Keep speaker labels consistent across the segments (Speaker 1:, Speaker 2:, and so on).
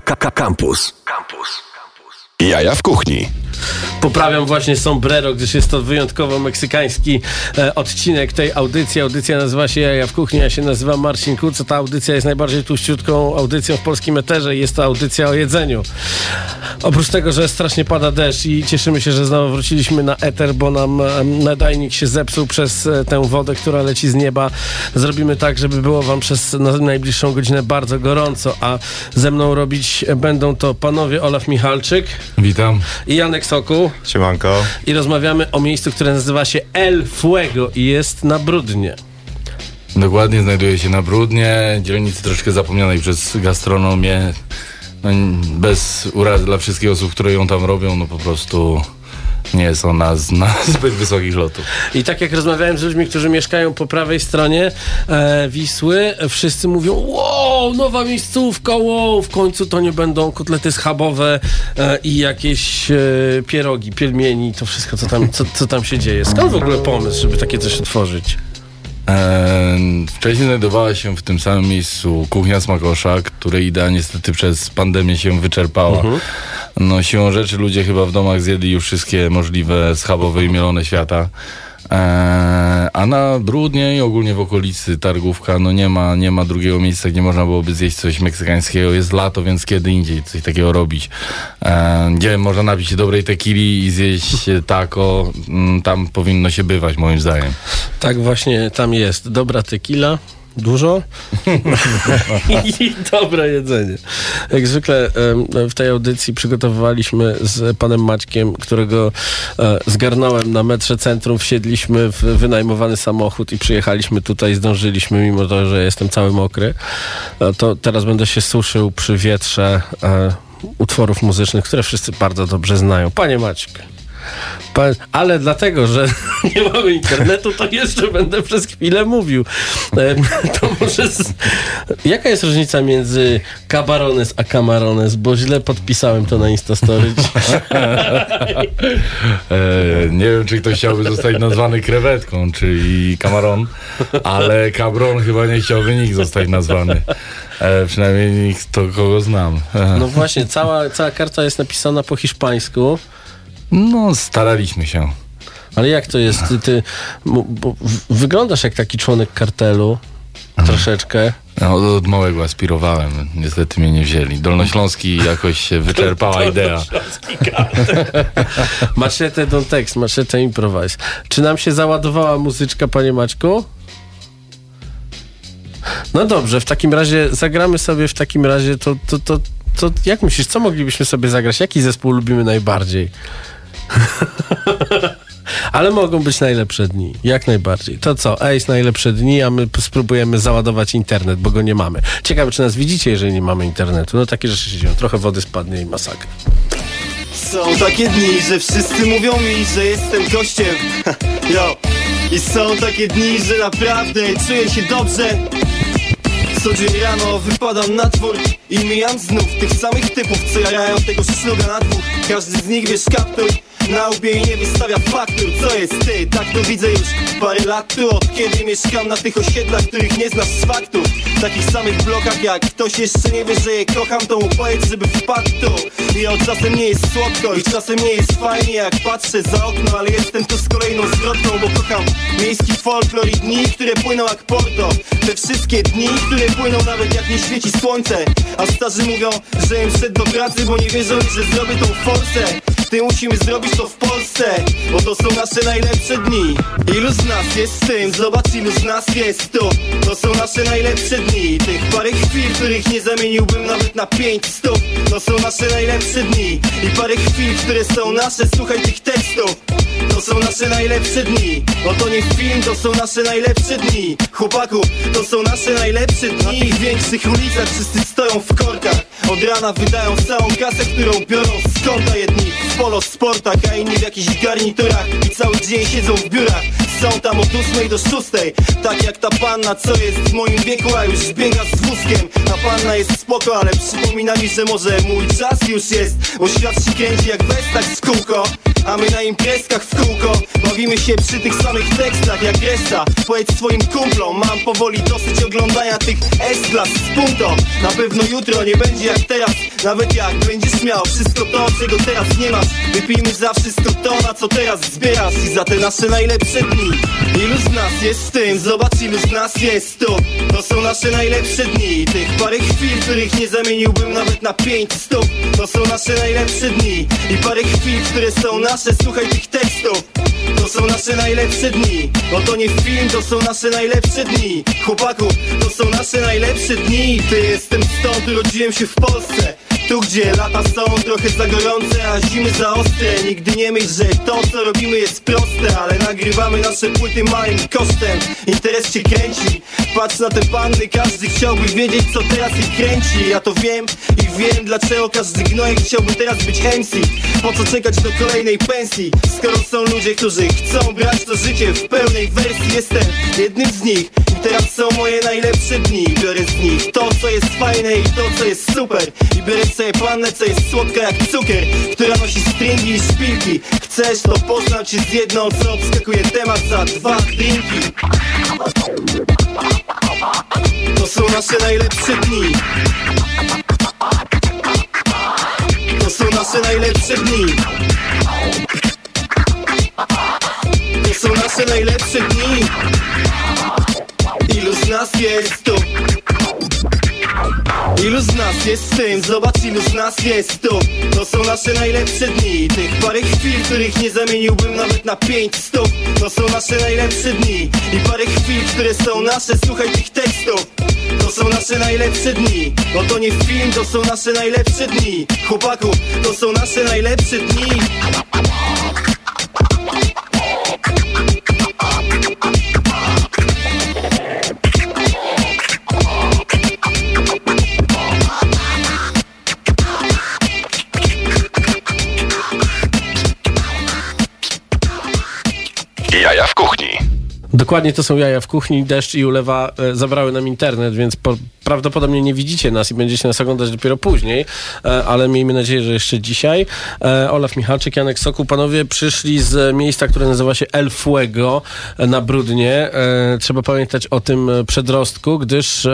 Speaker 1: Campus. Campus. Jaja w kuchni.
Speaker 2: Poprawiam właśnie sombrero, gdyż jest to wyjątkowo meksykański e, odcinek tej audycji. Audycja nazywa się Jaja w kuchni, ja się nazywam Marcin Kuc. Ta audycja jest najbardziej tłuściutką audycją w polskim eterze i jest to audycja o jedzeniu. Oprócz tego, że strasznie pada deszcz i cieszymy się, że znowu wróciliśmy na eter, bo nam e, nadajnik się zepsuł przez e, tę wodę, która leci z nieba. Zrobimy tak, żeby było wam przez na najbliższą godzinę bardzo gorąco, a ze mną robić będą to panowie Olaf Michalczyk
Speaker 3: Witam.
Speaker 2: i Janek Soku.
Speaker 4: Siemanko.
Speaker 2: I rozmawiamy o miejscu, które nazywa się El Fuego i jest na Brudnie.
Speaker 3: Dokładnie znajduje się na Brudnie, dzielnicy troszkę zapomnianej przez gastronomię. No, bez urazy dla wszystkich osób, które ją tam robią, no po prostu nie jest ona z, zbyt wysokich lotów.
Speaker 2: I tak jak rozmawiałem z ludźmi, którzy mieszkają po prawej stronie e, Wisły, wszyscy mówią, wow, nowa miejscówka, wow, w końcu to nie będą kotlety schabowe e, i jakieś e, pierogi, pielmieni, to wszystko, co tam, co, co tam się dzieje. Skąd w ogóle pomysł, żeby takie coś otworzyć?
Speaker 3: Wcześniej znajdowała się w tym samym miejscu kuchnia smakosza, której idea niestety przez pandemię się wyczerpała. No siłą rzeczy ludzie chyba w domach zjedli już wszystkie możliwe schabowe i mielone świata. Eee, a na Brudnie i ogólnie w okolicy Targówka no nie ma, nie ma drugiego miejsca, gdzie można byłoby zjeść coś meksykańskiego. Jest lato, więc kiedy indziej coś takiego robić. Eee, gdzie można napić się dobrej tequili i zjeść taco, mm, tam powinno się bywać moim zdaniem.
Speaker 2: Tak właśnie tam jest. Dobra tequila, dużo i dobre jedzenie. Jak zwykle w tej audycji przygotowywaliśmy z panem Maćkiem, którego e, zgarnąłem na metrze centrum, wsiedliśmy w wynajmowany samochód i przyjechaliśmy tutaj, zdążyliśmy, mimo to, że jestem cały mokry. E, To teraz będę się suszył przy wietrze e, utworów muzycznych, które wszyscy bardzo dobrze znają. Panie Maćku. Ale dlatego, że nie mamy internetu, to jeszcze będę przez chwilę mówił. Em, To może. Z... Jaka jest różnica między cabarones a camarones? Bo źle podpisałem to na Instastory.
Speaker 3: E, nie wiem, czy ktoś chciałby zostać nazwany krewetką, czyli kamaron, ale kabron chyba nie chciałby nikt zostać nazwany. E, przynajmniej nikt to, kogo znam. E,
Speaker 2: No właśnie, cała, cała karta jest napisana po hiszpańsku.
Speaker 3: No, staraliśmy się.
Speaker 2: Ale jak to jest? Ty, ty bo w- wyglądasz jak taki członek kartelu. Troszeczkę.
Speaker 3: No, od, od małego aspirowałem, niestety mnie nie wzięli. Dolnośląski jakoś się wyczerpała idea.
Speaker 2: Machete don't text, machete improvise. Czy nam się załadowała muzyczka, panie Maćku? No dobrze, w takim razie zagramy sobie w takim razie to, to, to, to jak myślisz, co moglibyśmy sobie zagrać? Jaki zespół lubimy najbardziej? Ale mogą być najlepsze dni, jak najbardziej. To co, Ace najlepsze dni, a my spróbujemy załadować internet, bo go nie mamy. Ciekawe, czy nas widzicie, jeżeli nie mamy internetu. No takie rzeczy się dzieją. Trochę wody spadnie i masakra.
Speaker 5: Są takie dni, że wszyscy mówią mi, że jestem gościem Yo. I są takie dni, że naprawdę czuję się dobrze Co dzień rano wypadam na twór I mijam znów tych samych typów, co jarają tego szluga na dwóch Każdy z nich wiesz kaptur na łbie i nie wystawia faktur Co jest ty? Tak to widzę już parę lat tu Od kiedy mieszkam na tych osiedlach, których nie znasz z faktów W takich samych blokach jak ktoś jeszcze nie wie, że je kocham To mu powiedz, żeby wpadł tu. I od czasem nie jest słodko i czasem nie jest fajnie Jak patrzę za okno, ale jestem tu z kolejną zwrotką Bo kocham miejski folklor i dni, które płyną jak porto. Te wszystkie dni, które płyną nawet jak nie świeci słońce. A starzy mówią, że im szedł do pracy Bo nie wierzą, że zrobię tą forsę. Ty musimy zrobić to w Polsce Bo to są nasze najlepsze dni. Ilu z nas jest z tym? Zobacz ilu z nas jest tu. To są nasze najlepsze dni Tych parę chwil, których nie zamieniłbym nawet na pięć stóp. To są nasze najlepsze dni I parę chwil, które są nasze. Słuchaj tych tekstów. To są nasze najlepsze dni. Bo to nie film, to są nasze najlepsze dni. Chłopaku, to są nasze najlepsze dni. Na tych większych ulicach wszyscy stoją w korkach. Od rana wydają całą kasę, którą biorą z konta. Jedni w polo sportach, a inni w jakichś garniturach. I cały dzień siedzą w biurach. Są tam od 8 do 6 Tak jak ta panna, co jest w moim wieku A już biega z wózkiem Ta panna jest spoko, ale przypomina mi, że może mój czas już jest Bo świat się kręci jak westak z kółko A my na imprezkach w kółko. Bawimy się przy tych samych tekstach jak reszta Powiedz swoim kumplom Mam powoli dosyć oglądania tych S-klas z punto Na pewno jutro nie będzie jak teraz. Nawet jak będziesz miał wszystko to, czego teraz nie masz. Wypijmy za wszystko to, na co teraz zbierasz. I za te nasze najlepsze dni. Ilu z nas jest w tym? Zobacz ilu z nas jest tu. To są nasze najlepsze dni. Tych parę chwil, których nie zamieniłbym nawet na pięć stóp. To są nasze najlepsze dni. I parę chwil, które są nasze. Słuchaj tych tekstów. To są nasze najlepsze dni. No to nie film, to są nasze najlepsze dni. Chłopaku, to są nasze najlepsze dni. Ty jestem stąd, urodziłem się w Polsce tu gdzie lata są trochę za gorące, a zimy za ostre. Nigdy nie myśl, że to co robimy jest proste Ale nagrywamy nasze płyty małym kosztem. Interes cię kręci. Patrz na te panny, każdy chciałby wiedzieć co teraz ich kręci. Ja to wiem i wiem dlaczego każdy gnojek chciałby teraz być MC Po co czekać do kolejnej pensji? Skoro są ludzie, którzy chcą brać to życie w pełnej wersji. Jestem jednym z nich teraz są moje najlepsze dni. Biorę z nich to co jest fajne i to co jest super. I biorę sobie pannę co jest słodka jak cukier Która nosi stringi i szpilki. Chcesz to poznam z jedną co obskakuje temat za dwa drinki? To są nasze najlepsze dni. To są nasze najlepsze dni. To są nasze najlepsze dni. Ilu z nas jest tu? Ilu z nas jest z tym? Zobacz ilu z nas jest tu. To są nasze najlepsze dni. Tych parę chwil, których nie zamieniłbym nawet na pięć stóp. To są nasze najlepsze dni. I parę chwil, które są nasze. Słuchaj tych tekstów. To są nasze najlepsze dni. No to nie film, to są nasze najlepsze dni. Chłopaku, to są nasze najlepsze dni
Speaker 2: Dokładnie to są jaja w kuchni, deszcz i ulewa e, zabrały nam internet, więc po, prawdopodobnie nie widzicie nas i będziecie nas oglądać dopiero później, e, ale miejmy nadzieję, że jeszcze dzisiaj. E, Olaf Michalczyk, Janek Sokół, panowie przyszli z miejsca, które nazywa się El Fuego e, na Brudnie. E, trzeba pamiętać o tym e, przedrostku, gdyż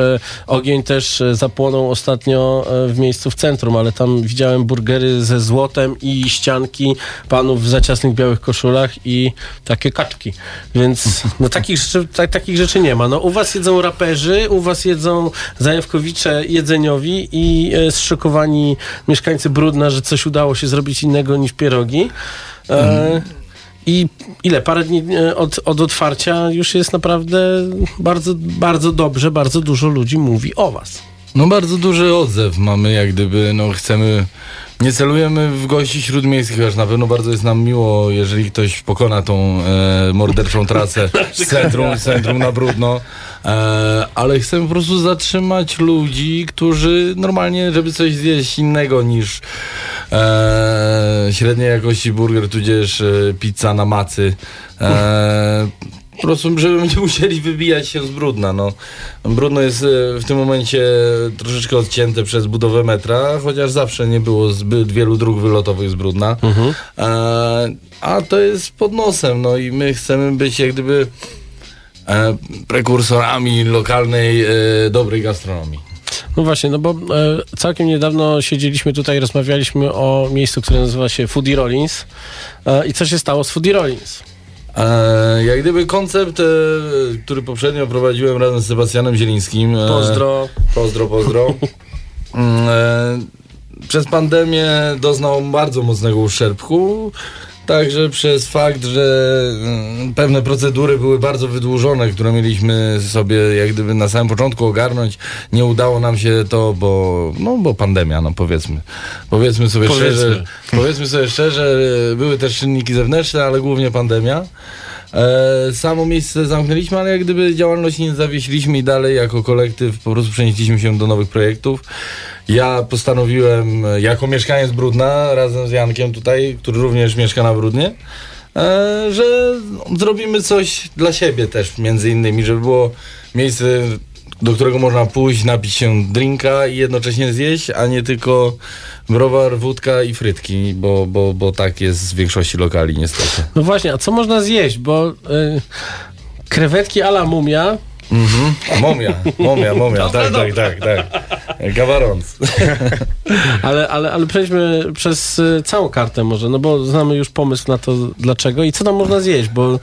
Speaker 2: ogień też zapłonął ostatnio w miejscu w centrum, ale tam widziałem burgery ze złotem i ścianki panów w zaciasnych białych koszulach i takie kaczki, więc no takich rzeczy, ta, takich rzeczy nie ma. No u was jedzą raperzy, u was jedzą zajawkowicze jedzeniowi i e, zszokowani mieszkańcy Brudna, że coś udało się zrobić innego niż pierogi. E, I ile? Parę dni e, od, od otwarcia już jest naprawdę bardzo, bardzo dobrze, bardzo dużo ludzi mówi o was.
Speaker 3: No bardzo duży odzew mamy, jak gdyby, no chcemy, nie celujemy w gości śródmiejskich, aż na pewno bardzo jest nam miło, jeżeli ktoś pokona tą e, morderczą trasę z centrum, centrum na brudno, e, ale chcemy po prostu zatrzymać ludzi, którzy normalnie, żeby coś zjeść innego niż e, średniej jakości burger, tudzież e, pizza na macy, e, po prostu, żeby nie musieli wybijać się z Brudna. No. Brudno jest e, w tym momencie troszeczkę odcięte przez budowę metra, chociaż zawsze nie było zbyt wielu dróg wylotowych z Brudna. E, a to jest pod nosem, no i my chcemy być jak gdyby e, prekursorami lokalnej, e, dobrej gastronomii.
Speaker 2: No właśnie, no bo e, całkiem niedawno siedzieliśmy tutaj rozmawialiśmy o miejscu, które nazywa się Foodie Rollins. E, I co się stało z Foodie Rollins?
Speaker 3: E, jak gdyby koncept, e, który poprzednio prowadziłem razem z Sebastianem Zielińskim. E,
Speaker 2: Pozdro.
Speaker 3: Pozdro, pozdro. Mm, e, Przez pandemię doznał bardzo mocnego uszczerbku. Także przez fakt, że mm, pewne procedury były bardzo wydłużone, które mieliśmy sobie jak gdyby na samym początku ogarnąć, nie udało nam się to, bo, no, bo pandemia, no powiedzmy. Powiedzmy sobie
Speaker 2: Powiedzmy.
Speaker 3: szczerze, powiedzmy sobie szczerze, były też czynniki zewnętrzne, ale głównie pandemia. E, samo miejsce zamknęliśmy, ale jak gdyby działalność nie zawiesiliśmy i dalej jako kolektyw po prostu przenieśliśmy się do nowych projektów. Ja postanowiłem, e, jako mieszkaniec Brudna, razem z Jankiem tutaj, który również mieszka na Brudnie, e, że zrobimy coś dla siebie też, między innymi, żeby było miejsce do którego można pójść, napić się drinka i jednocześnie zjeść, a nie tylko browar, wódka i frytki, bo, bo, bo tak jest w większości lokali niestety.
Speaker 2: No właśnie, a co można zjeść? Bo y, krewetki a la mumia
Speaker 3: Mhm. Momia, momia, momia, tak, tak, tak, tak. Gawarąc.
Speaker 2: Ale, ale, ale przejdźmy przez y, całą kartę może, no bo znamy już pomysł na to dlaczego i co tam można zjeść, bo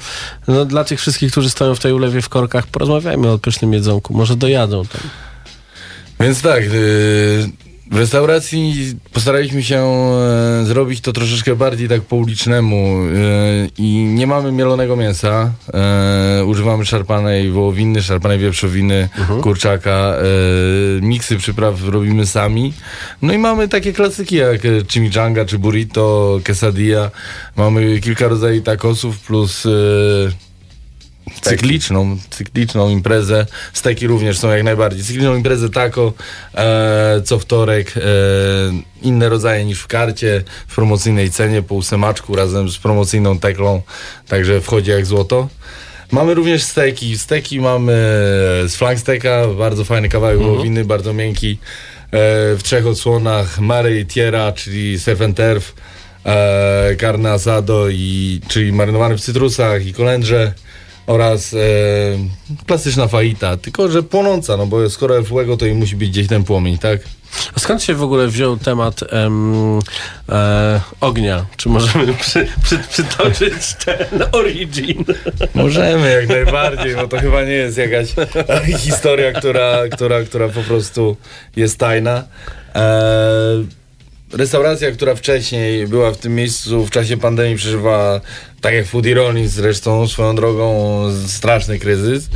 Speaker 2: no, dla tych wszystkich, którzy stoją w tej ulewie w korkach, porozmawiajmy o pysznym jedzonku, może dojadą tam.
Speaker 3: Więc tak, y, w restauracji postaraliśmy się e, zrobić to troszeczkę bardziej tak po ulicznemu e, i nie mamy mielonego mięsa. E, używamy szarpanej wołowiny, szarpanej wieprzowiny, kurczaka. E, miksy przypraw robimy sami. No i mamy takie klasyki jak chimichanga czy burrito, quesadilla. Mamy kilka rodzajów tacosów plus... E, Cykliczną, cykliczną imprezę. Steki również są jak najbardziej. Cykliczną imprezę taco e, co wtorek. E, inne rodzaje niż w karcie. W promocyjnej cenie po ósemaczku razem z promocyjną teklą. Także wchodzi jak złoto. Mamy również steki. Steki mamy z flanksteka. Bardzo fajny kawałek wołowiny, bardzo miękki. E, w trzech odsłonach. Mary Tiera, czyli surf and turf. E, carne asado, i, czyli marynowany w cytrusach i kolendrze oraz e, klasyczna faita, tylko że płonąca, no bo skoro fuego, to i musi być gdzieś ten płomień, tak?
Speaker 2: A skąd się w ogóle wziął temat em, e, ognia? Czy możemy przy, przy, przytoczyć ten origin?
Speaker 3: Możemy jak najbardziej, bo to chyba nie jest jakaś historia, która, która, która po prostu jest tajna. E, restauracja, która wcześniej była w tym miejscu w czasie pandemii przeżywa, tak jak Foodie Rollins zresztą, swoją drogą straszny kryzys.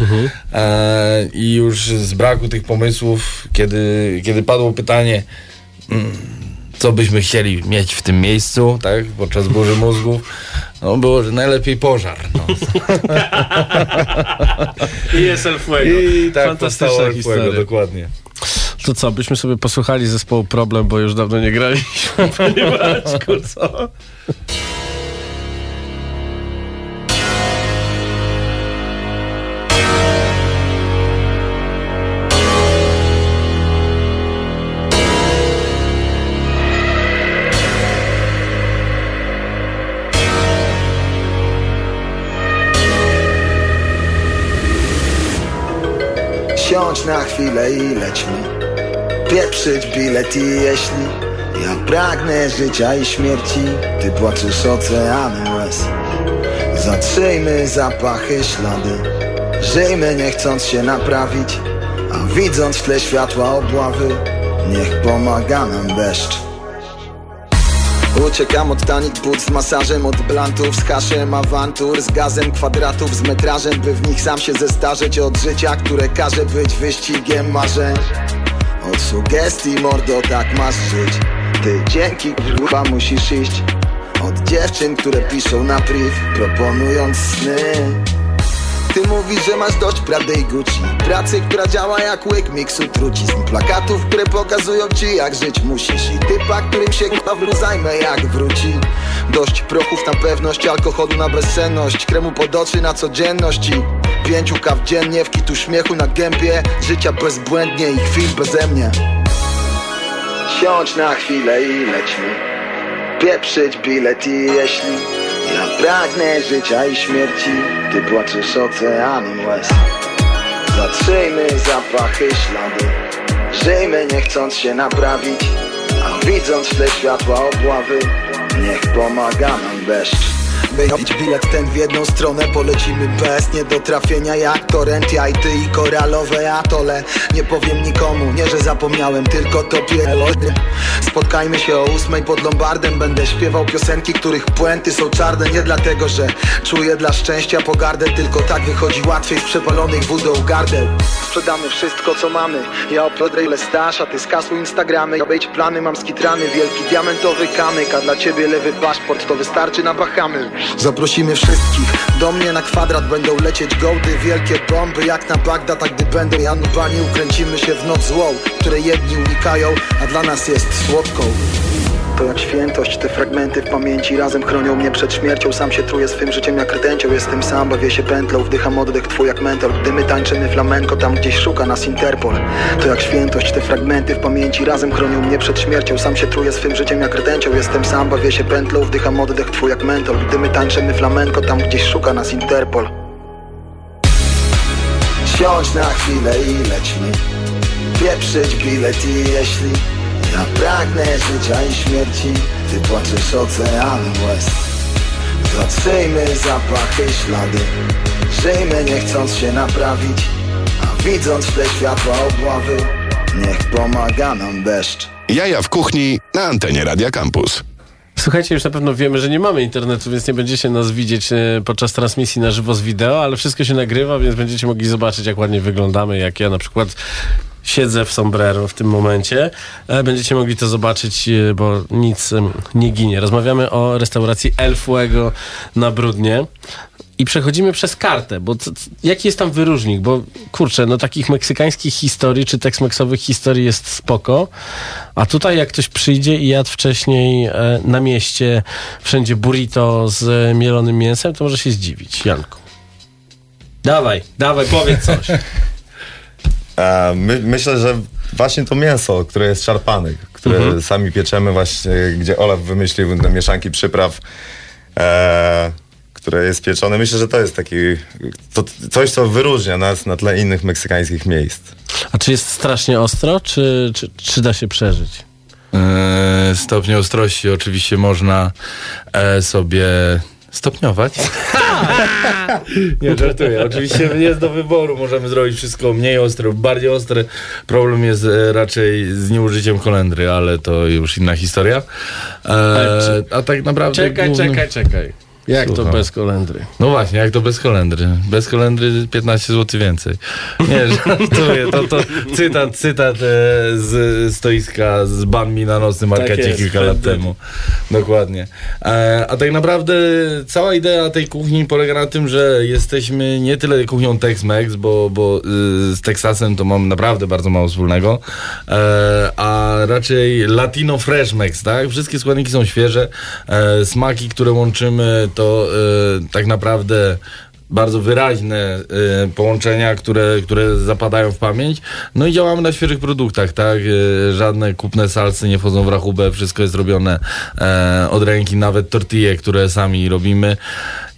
Speaker 3: E, I już z braku tych pomysłów, kiedy, kiedy padło pytanie, mm, co byśmy chcieli mieć w tym miejscu, tak, podczas burzy mózgów, no było, że najlepiej pożar. No.
Speaker 2: I jest El Fuego.
Speaker 3: I tak
Speaker 2: Fantastyczna historia.
Speaker 3: Fuego, dokładnie.
Speaker 2: To co, byśmy sobie posłuchali zespołu Problem, bo już dawno nie graliśmy, Maćku, co?
Speaker 4: Siądź na chwilę i lećmy Pieprzyć bilet i jeśli Ja pragnę życia i śmierci. Ty płaczesz oceanem łez. Zatrzyjmy zapachy, ślady. Żyjmy nie chcąc się naprawić A widząc w tle światła obławy Niech pomaga nam deszcz. Uciekam od tanich but z masażem, od blantów, z haszem, awantur Z gazem kwadratów, z metrażem, by w nich sam się zestarzeć Od życia, które każe być wyścigiem marzeń Od sugestii, mordo, tak masz żyć. Ty dzięki kurwa musisz iść. Od dziewczyn, które piszą na priv, proponując sny ty mówisz, że masz dość Prady i Gucci. Pracy, która działa jak łyk miksu trucizn Plakatów, które pokazują ci jak żyć musisz. I typa, którym się k***a zajmę jak wróci. Dość prochów na pewność, alkoholu na bezsenność. Kremu pod oczy na codzienność i Pięciu kaw dziennie, w kitu śmiechu na gębie. Życia bezbłędnie i chwil beze mnie. Siądź na chwilę i lećmy Pieprzyć bilet i jeśli ja pragnę życia i śmierci Ty płaczesz oceanem łez Zatrzyjmy zapachy, ślady Żyjmy nie chcąc się naprawić A widząc w tle światła obławy Niech pomaga nam deszcz by robić bilet ten w jedną stronę Polecimy bez niedotrafienia jak torrent Ja i ty i koralowe atole. Nie powiem nikomu, nie że zapomniałem Tylko tobie elody Spotkajmy się o ósmej pod Lombardem Będę śpiewał piosenki, których puenty są czarne. Nie dlatego, że czuję dla szczęścia pogardę Tylko tak wychodzi łatwiej z przepalonych wódą gardeł. Sprzedamy wszystko co mamy. Ja oplodrę ile staż, a ty skasuj Instagramy. Obejdź plany, mam skitrany Wielki diamentowy kamyk A dla ciebie lewy paszport To wystarczy na Bahamy Zaprosimy wszystkich Do mnie na kwadrat. Będą lecieć gołdy Wielkie bomby jak na Bagdad A gdy będą Janubani Ukręcimy się w noc złą Której jedni unikają A dla nas jest słodką To jak świętość, te fragmenty w pamięci razem chronią mnie przed śmiercią. Sam się truję swym życiem jak rtęcią Jestem sam, bawię się pętlą, wdycham oddech twój jak mentor. Gdy my tańczymy flamenko, tam gdzieś szuka nas Interpol. To jak świętość, te fragmenty w pamięci razem chronią mnie przed śmiercią. Sam się truję swym życiem jak rtęcią Jestem sam, bawię się pętlą, wdycham oddech twój jak mentor. Gdy my tańczymy flamenko, tam gdzieś szuka nas Interpol. Siądź na chwilę i lećmy Pieprzyć bilet i jeśli Ja pragnę życia i śmierci Ty płaczesz oceanem łez Zatrzyjmy zapachy, ślady Żyjmy nie chcąc się naprawić A widząc w te światła obławy Niech pomaga nam deszcz
Speaker 1: Jaja w kuchni na antenie Radia Campus.
Speaker 2: Słuchajcie, już na pewno wiemy, że nie mamy internetu, więc nie będziecie nas widzieć e, podczas transmisji na żywo z wideo, ale wszystko się nagrywa, więc będziecie mogli zobaczyć, jak ładnie wyglądamy, jak ja na przykład siedzę w sombrero w tym momencie. E, Będziecie mogli to zobaczyć, e, bo nic nie ginie. Rozmawiamy o restauracji El Fuego na Brudnie. I przechodzimy przez kartę, bo jaki jest tam wyróżnik? Bo kurczę, no takich meksykańskich historii czy teksmeksowych historii jest spoko, a tutaj jak ktoś przyjdzie i jadł wcześniej e, na mieście wszędzie burrito z mielonym mięsem, to może się zdziwić. Janku. Dawaj, dawaj, powiedz coś.
Speaker 6: My, myślę, że właśnie to mięso, które jest szarpane, które sami pieczemy właśnie, gdzie Olaf wymyślił te mieszanki przypraw, e, które jest pieczone. Myślę, że to jest taki, to, coś, co wyróżnia nas na tle innych meksykańskich miejsc.
Speaker 2: A czy jest strasznie ostro, czy, czy, czy da się przeżyć?
Speaker 3: E, stopnie ostrości oczywiście można e, sobie stopniować. Nie, żartuję. Oczywiście jest do wyboru. Możemy zrobić wszystko mniej ostre, bardziej ostre. Problem jest e, raczej z nieużyciem kolendry, ale to już inna historia. E, a tak naprawdę...
Speaker 2: Czekaj, czekaj, czekaj. Jak to
Speaker 3: Słucham.
Speaker 2: bez kolendry?
Speaker 3: No właśnie, jak to bez kolendry? Bez kolendry 15 zł więcej. Nie, żartuję. To, to cytat, cytat e, z stoiska z banmi na nocnym markecie
Speaker 2: jest,
Speaker 3: kilka lat
Speaker 2: wtedy.
Speaker 3: temu. Dokładnie. E, a tak naprawdę cała idea tej kuchni polega na tym, że jesteśmy nie tyle kuchnią Tex-Mex, bo, bo y, z Teksasem to mam naprawdę bardzo mało wspólnego, e, a raczej Latino Fresh Mex, tak? Wszystkie składniki są świeże, smaki, które łączymy to e, tak naprawdę bardzo wyraźne e, połączenia, które, które zapadają w pamięć. No i działamy na świeżych produktach, tak? E, żadne kupne salsy nie wchodzą w rachubę, wszystko jest robione e, od ręki, nawet tortille, które sami robimy.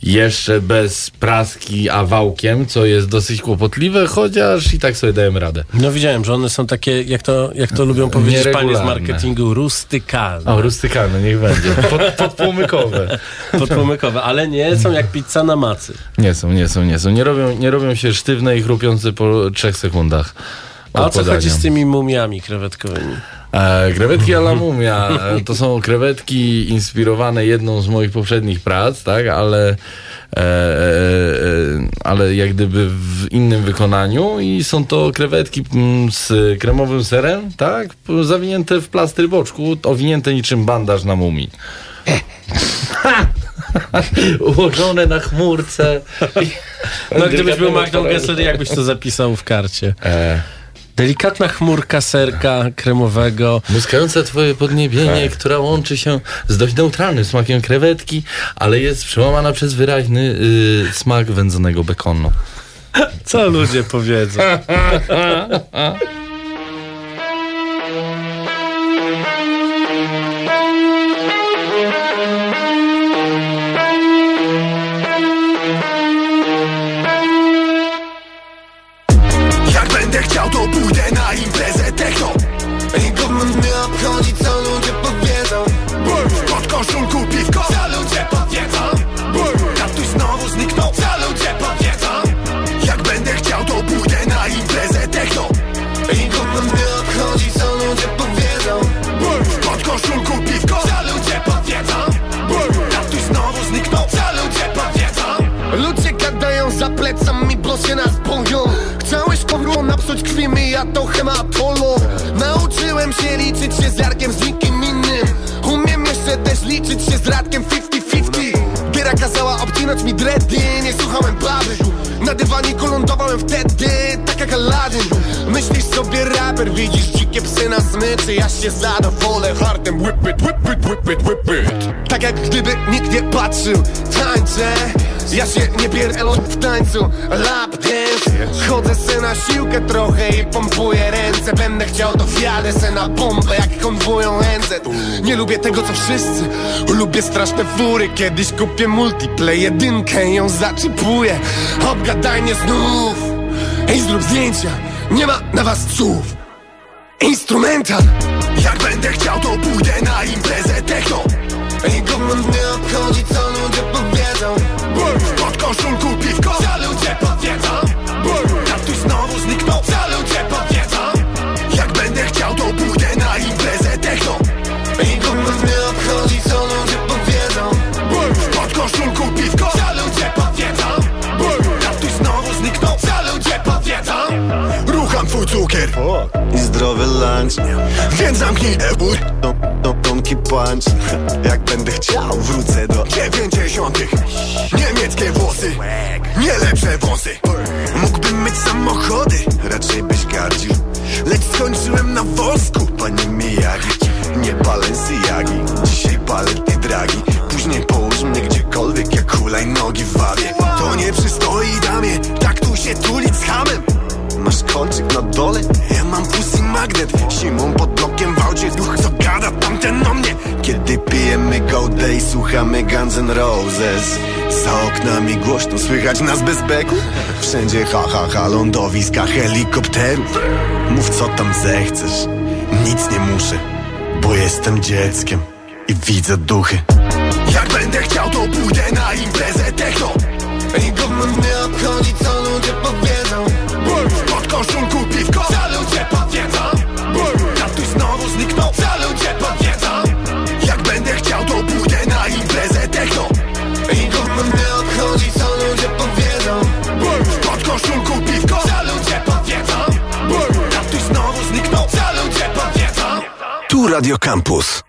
Speaker 3: Jeszcze bez praski, a wałkiem, co jest dosyć kłopotliwe, chociaż i tak sobie dajemy radę.
Speaker 2: No widziałem, że one są takie, jak to, jak to lubią powiedzieć panie z marketingu, rustykalne,
Speaker 3: O, rustykalne, niech będzie. Pod, podpłomykowe.
Speaker 2: podpłomykowe, ale nie są jak pizza na macy.
Speaker 3: Nie są, nie są, nie są. Nie robią, nie robią się sztywne i chrupiące po trzech sekundach.
Speaker 2: A o co chodzi z tymi mumiami krewetkowymi?
Speaker 3: E, krewetki a la mumia e, to są krewetki inspirowane jedną z moich poprzednich prac, tak, ale, e, e, e, ale jak gdyby w innym wykonaniu i są to krewetki mm, z kremowym serem, tak, zawinięte w plastry boczku, owinięte niczym bandaż na mumii. Ułożone na chmurce.
Speaker 2: No gdybyś był Magdą Gessler, jakbyś to zapisał w karcie?
Speaker 3: E,
Speaker 2: Delikatna chmurka serka kremowego.
Speaker 3: Muskające twoje podniebienie, która łączy się z dość neutralnym smakiem krewetki, ale jest przełamana przez wyraźny y, smak wędzonego bekonu.
Speaker 2: Co ludzie powiedzą?
Speaker 7: ja to hematolo Nauczyłem się liczyć się z Jarkiem, z nikim innym. Umiem jeszcze też liczyć się z Radkiem 50-50 Giera kazała obcinać mi dready, nie słuchałem baby. Na dywaniku lądowałem wtedy, tak jak Aladdin. Myślisz sobie raper, widzisz dzikie psy na smyczy Ja się zadowolę hartem whip it, whip it, whip it, whip it. Tak jak gdyby nikt nie patrzył, tańczę. Ja się nie pierdolę w tańcu Lap Chodzę se na siłkę trochę i pompuję ręce. Będę chciał to wjadę se na bombę jak konwują NZ Nie lubię tego co wszyscy. Lubię straszne fury. Kiedyś kupię multiplay jedynkę ją zaczipuję Obgadaj mnie znów. Ej zrób zdjęcia. Nie ma na was słów Instrumental. Jak będę chciał to pójdę na imprezę techno. Nikogo nie obchodzi co ludzie powiedzą. W podkoszulku piwko. Co ludzie powiedzą cukier
Speaker 8: I zdrowy lunch.
Speaker 7: Więc zamknij
Speaker 8: tom, Tomki punch. Jak będę chciał wrócę do
Speaker 7: dziewięćdziesiątych. Niemieckie włosy. Nie lepsze włosy.
Speaker 8: Mógłbym mieć samochody. Raczej byś gardził. Lecz skończyłem na wosku Panie Miyagi. Nie Balenciagi Dzisiaj palę tej dragi. Później połóż mnie gdziekolwiek Jak hulajnogi w wawie. To nie przystoi damie. Tak tu się tulić z hamem Kolczyk na dole? Mam pussy magnet. Zimą pod blokiem w aucie Duch co gada tamten o mnie. Kiedy pijemy gołdę i słuchamy Guns N' Roses. Za oknami głośno słychać nas bez beku. Wszędzie ha ha ha lądowiska helikopterów. Mów co tam zechcesz. Nic nie muszę Bo jestem dzieckiem I widzę duchy.
Speaker 7: Jak będę chciał to pójdę na imprezę techno. Nikogo nie obchodzi co ludzie powiedzą Podkoszulku piwko. Co ludzie powiedzą Tatuś znowu zniknął Co ludzie powiedzą Jak będę chciał to pójdę na imprezę techno. Nikogo nie obchodzi co ludzie powiedzą. W podkoszulku piwko Co ludzie powiedzą Tatuś znowu zniknął Co ludzie powiedzą
Speaker 8: Tu Radio Campus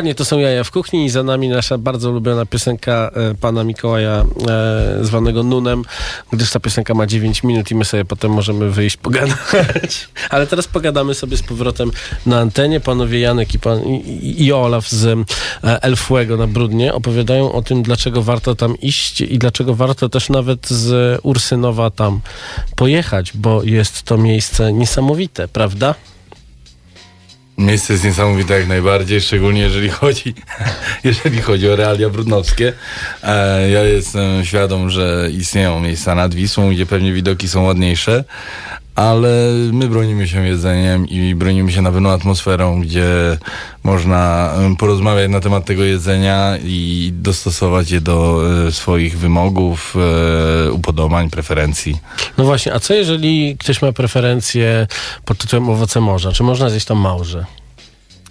Speaker 2: Dokładnie, to są jaja w kuchni i za nami nasza bardzo ulubiona piosenka e, pana Mikołaja e, zwanego Nunem, gdyż ta piosenka ma 9 minut i my sobie potem możemy wyjść pogadać. Ale teraz pogadamy sobie z powrotem na antenie. Panowie Janek i, pan, i, i Olaf z e, na Brudnie opowiadają o tym, dlaczego warto tam iść i dlaczego warto też nawet z Ursynowa tam pojechać, bo jest to miejsce niesamowite, prawda?
Speaker 3: Miejsce jest niesamowite jak najbardziej, szczególnie jeżeli chodzi, jeżeli chodzi o realia brudnowskie. E, ja jestem świadom, że istnieją miejsca nad Wisłą, gdzie pewnie widoki są ładniejsze, ale my bronimy się jedzeniem i bronimy się na pewno atmosferą, gdzie można porozmawiać na temat tego jedzenia i dostosować je do e, swoich wymogów, e, upodobań, preferencji.
Speaker 2: No właśnie, a co jeżeli ktoś ma preferencje pod tytułem owoce morza? Czy można zjeść tam małże?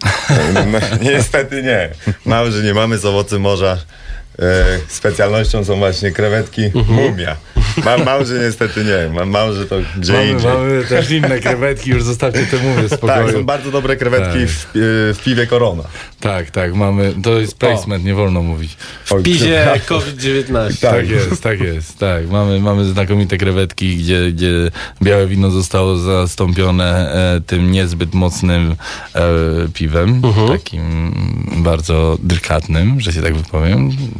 Speaker 6: No, niestety nie. Małży nie mamy z owocy morza. E, specjalnością są właśnie krewetki mumia. Ma, małży niestety nie. Ma, małży to gdzie
Speaker 3: Mamy,
Speaker 6: indziej.
Speaker 3: mamy też inne krewetki, już zostawcie te mówię w
Speaker 6: Tak, są bardzo dobre krewetki
Speaker 3: Tak.
Speaker 6: w, e, w piwie Korona.
Speaker 3: Tak, tak, mamy, to jest placement, nie wolno mówić.
Speaker 6: W
Speaker 2: Pizie COVID-19.
Speaker 3: Tak, jest, tak jest, tak. Mamy, mamy znakomite krewetki, gdzie, gdzie białe wino zostało zastąpione e, tym niezbyt mocnym e, piwem, takim bardzo delikatnym, że się tak wypowiem.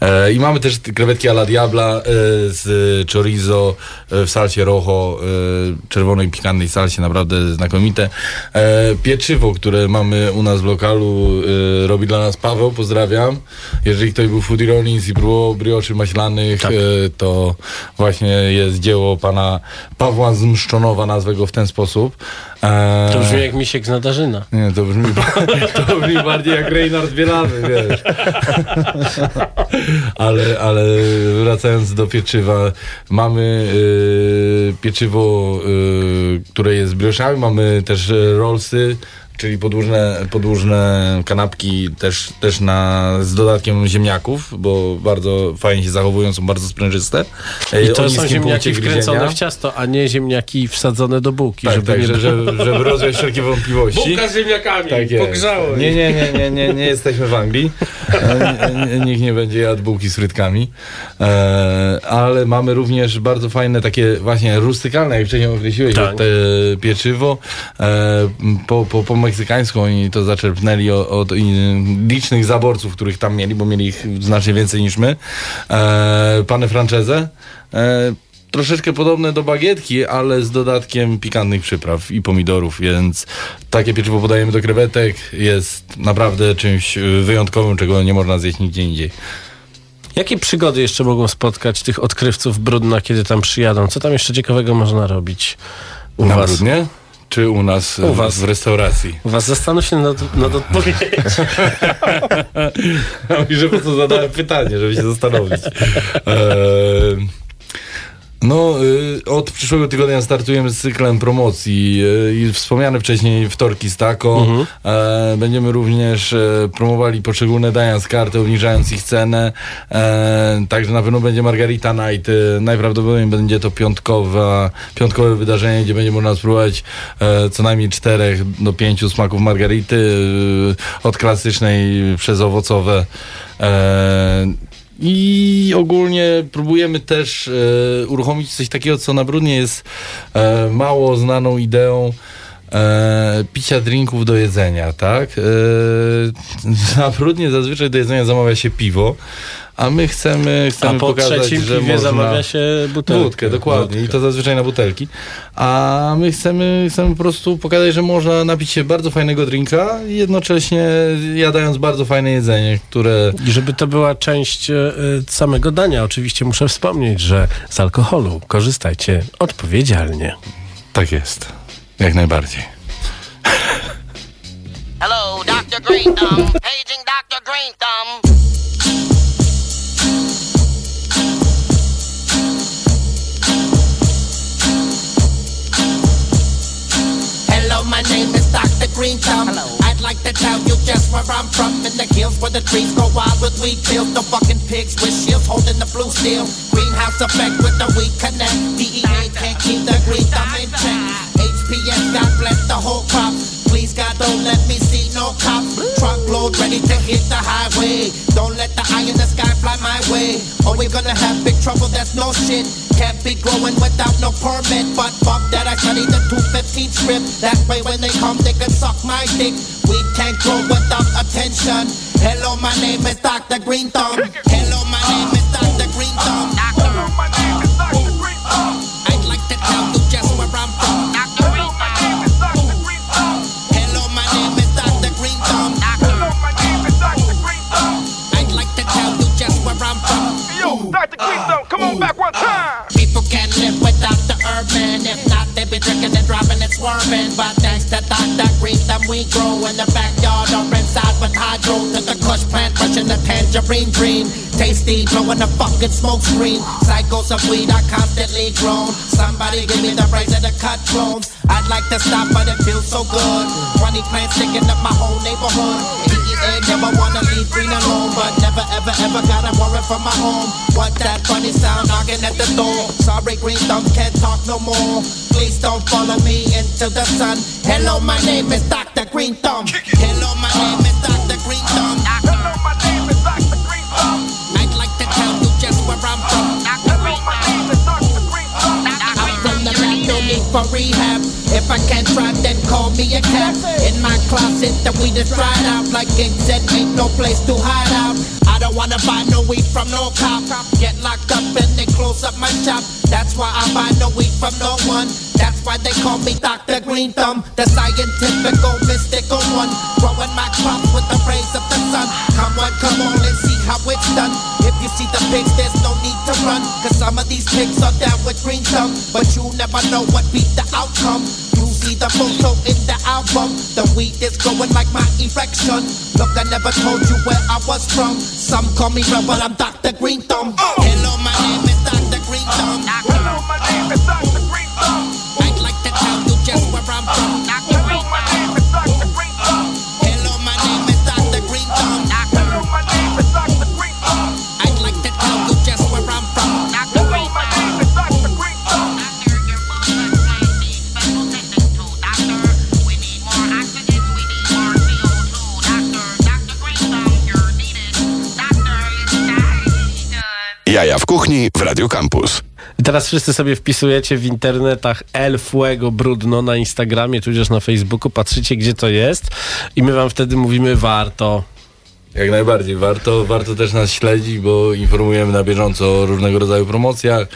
Speaker 3: E, I mamy też te krewetki alla diabla e, z chorizo e, w salsie rojo, e, czerwonej pikantnej salsie, naprawdę znakomite. E, pieczywo, które mamy u nas w lokalu, e, robi dla nas Paweł, pozdrawiam. Jeżeli ktoś był w Food Rollins i próbował brioczy maślanych, e, to właśnie jest dzieło pana Pawła z Mszczonowa, nazwę go w ten sposób.
Speaker 2: To brzmi jak misiek z Nadarzyna.
Speaker 3: nie, to brzmi, to brzmi bardziej jak Reinhard Bielany, wiesz. ale, ale wracając do pieczywa, mamy y, pieczywo, y, które jest z brioszami, mamy też y, rollsy, czyli podłużne, podłużne kanapki też, też na, z dodatkiem ziemniaków, bo bardzo fajnie się zachowują, są bardzo sprężyste. E,
Speaker 2: I
Speaker 3: o
Speaker 2: to są ziemniaki wkręcone w ciasto, a nie ziemniaki wsadzone do bułki,
Speaker 3: Tak,
Speaker 2: żeby
Speaker 3: tak,
Speaker 2: nie
Speaker 3: że, żeby, żeby rozwiać wszelkie wątpliwości.
Speaker 2: z ziemniakami,
Speaker 3: Tak jest. Nie, nie, nie, nie, nie, nie jesteśmy w Anglii. E, Nikt nie będzie jadł bułki z frytkami. E, ale mamy również bardzo fajne takie właśnie rustykalne, jak wcześniej określiłeś,
Speaker 2: Tak.
Speaker 3: te pieczywo. E, po, po, po meksykańsku oni to zaczerpnęli od, od licznych zaborców, których tam mieli, bo mieli ich znacznie więcej niż my. E, pane Francese. E, troszeczkę podobne do bagietki, ale z dodatkiem pikantnych przypraw i pomidorów, więc takie pieczywo podajemy do krewetek. Jest naprawdę czymś wyjątkowym, czego nie można zjeść nigdzie indziej.
Speaker 2: Jakie przygody jeszcze mogą spotkać tych odkrywców Brudna, kiedy tam przyjadą? Co tam jeszcze ciekawego można robić u
Speaker 3: Na
Speaker 2: was?
Speaker 3: Brudnie? Czy u nas
Speaker 2: U was.
Speaker 3: w restauracji?
Speaker 2: U was zastanów się nad, nad odpowiedzią.
Speaker 3: I że po co zadałem pytanie, żeby się zastanowić. Eee, No, y, od przyszłego tygodnia startujemy z cyklem promocji y, i wspomniane wcześniej wtorki z taco. E, będziemy również e, promowali poszczególne dania z karty, obniżając ich cenę. E, także na pewno będzie Margarita Night. Najprawdopodobniej będzie to piątkowa, piątkowe wydarzenie, gdzie będzie można spróbować co najmniej czterech do pięciu smaków margarity. E, od klasycznej przez owocowe. I ogólnie próbujemy też e, uruchomić coś takiego, co na Brudnie jest e, mało znaną ideą e, picia drinków do jedzenia, tak? E, na Brudnie zazwyczaj do jedzenia zamawia się piwo, a my chcemy, chcemy
Speaker 2: A po
Speaker 3: pokazać,
Speaker 2: trzecim
Speaker 3: że
Speaker 2: piwie
Speaker 3: można...
Speaker 2: zamawia się butelkę.
Speaker 3: Wódkę, dokładnie. I to zazwyczaj na butelki. A my chcemy, chcemy po prostu pokazać, że można napić się bardzo fajnego drinka i jednocześnie jadając bardzo fajne jedzenie, które
Speaker 2: I żeby to była część e, e, samego dania, oczywiście muszę wspomnieć, że z alkoholu korzystajcie odpowiedzialnie.
Speaker 3: tak jest. Jak najbardziej.
Speaker 9: Hello, Dr. Green Thumb. Paging Dr. Green Thumb.
Speaker 10: Green Thumb. I'd like to tell you just where I'm from. In the hills where the trees grow wild with wheat fields. No fucking pigs with shields holding the blue steel. Greenhouse effect with the weed connect. DEA can't keep the green thumb in check. HPS, God bless the whole crop. Please, God, don't let me see no cops. Truckload ready to hit the highway. Don't let the eye in the sky fly my way. Or we're gonna have big trouble, that's no shit. Can't be growing without no permit. But fuck that, I study the 215 script. That way when they come, they can suck my dick. We can't grow without attention. Hello, my name is Dr. Green Thumb. Hello, we grow in the backyard or inside with hydro. To the kush plant, brushing the tangerine dream. Tasty, blowing the fucking smoke screen. Cycles of weed are constantly grown. Somebody give me the razor to cut clones. I'd like to stop, but it feels so good. 20 plants sticking up my whole neighborhood. Never wanna leave green alone, but never ever ever gotta worry for my home. What that funny sound knocking at the door? Sorry, green thumb can't talk no more. Please don't follow me into the sun. Hello, my name is Dr. Green Thumb. Hello, my name is Dr. Green Thumb.
Speaker 7: Hello, my name is Dr. Green Thumb.
Speaker 10: I'd like to tell you just where I'm from.
Speaker 7: Hello, my name is Dr. Green Thumb.
Speaker 10: I'm from the land, no need for rehab. If I can't drive, then call me a cab. In my closet, the weed is dried out. Like it said, ain't no place to hide out. I don't wanna buy no weed from no cop. Get locked up and they close up my shop. That's why I buy no weed from no one. That's why they call me Dr. Green Thumb, the scientific, mystical one. Growing my crops with the rays of the sun. Come on, come on, let's see how it's done. If you see the pigs, there's no need to run. Cause some of these pigs are down with green thumb. But you never know what be the outcome. See the photo in the album. The weed is growing like my erection. Look, I never told you where I was from. Some call me but I'm Dr. Green Thumb. Oh.
Speaker 7: Hello, my name is Dr. Green Thumb.
Speaker 1: Kuchni w Radio Campus.
Speaker 2: I teraz wszyscy sobie wpisujecie w internetach El Fuego Brudno na Instagramie, tudzież na Facebooku, patrzycie gdzie to jest i my wam wtedy mówimy warto.
Speaker 3: Jak najbardziej. Warto, warto też nas śledzić, bo informujemy na bieżąco o różnego rodzaju promocjach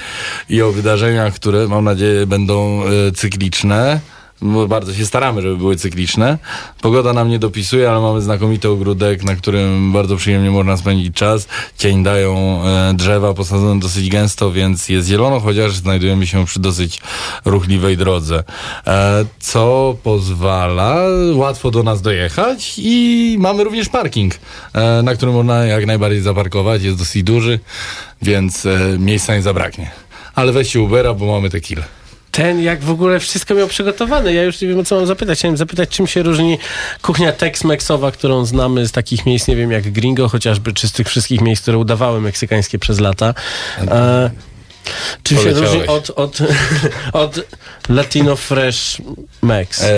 Speaker 3: i o wydarzeniach, które mam nadzieję będą e, cykliczne. Bardzo się staramy, żeby były cykliczne. Pogoda nam nie dopisuje, ale mamy znakomity ogródek, na którym bardzo przyjemnie można spędzić czas. Cień dają e, drzewa posadzone dosyć gęsto, więc jest zielono, chociaż znajdujemy się przy dosyć ruchliwej drodze. E, co pozwala łatwo do nas dojechać i mamy również parking, e, na którym można jak najbardziej zaparkować. Jest dosyć duży, więc miejsca nie zabraknie. Ale weźcie Ubera, bo mamy tequilę.
Speaker 2: Ten jak w ogóle wszystko miał przygotowane. Ja już nie wiem, o co mam zapytać. Chciałem zapytać, czym się różni kuchnia Tex-Mexowa, którą znamy z takich miejsc, nie wiem, jak Gringo chociażby, czy z tych wszystkich miejsc, które udawały meksykańskie przez lata. E, czym się różni od, od, od Latino Fresh Mex?
Speaker 3: E,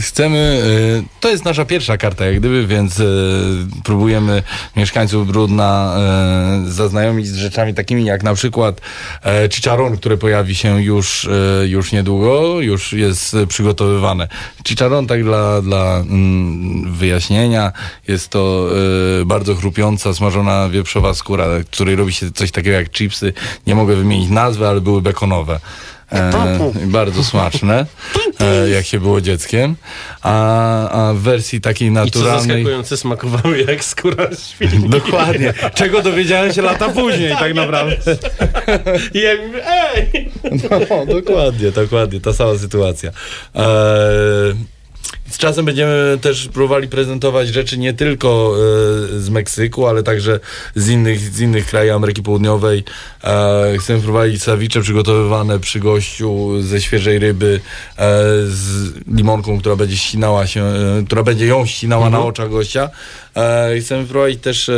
Speaker 3: chcemy, e, to jest nasza pierwsza karta jak gdyby, więc e, próbujemy mieszkańców Brudna e, zaznajomić z rzeczami takimi jak na przykład e, chicharron, który pojawi się już, e, już niedługo, już jest przygotowywane. Chicharron tak dla, dla mm, wyjaśnienia, jest to e, bardzo chrupiąca, smażona wieprzowa skóra, której robi się coś takiego jak chipsy. Nie mogę wymienić nazwy, ale były bekonowe. E, bardzo smaczne, e, jak się było dzieckiem. A, a w wersji takiej
Speaker 2: I co
Speaker 3: naturalnej.
Speaker 2: zaskakujące smakowały jak skóra świni.
Speaker 3: Dokładnie. Czego dowiedziałem się lata później, tak naprawdę.
Speaker 2: I ja mówię, ej!
Speaker 3: No, dokładnie, dokładnie, ta sama sytuacja. Eee, z czasem będziemy też próbowali prezentować rzeczy nie tylko e, z Meksyku, ale także z innych, z innych krajów Ameryki Południowej. E, chcemy wprowadzić sawicze przygotowywane przy gościu ze świeżej ryby e, z limonką, która będzie ścinała się, e, która będzie ją ścinała na oczach gościa. Chcemy wprowadzić też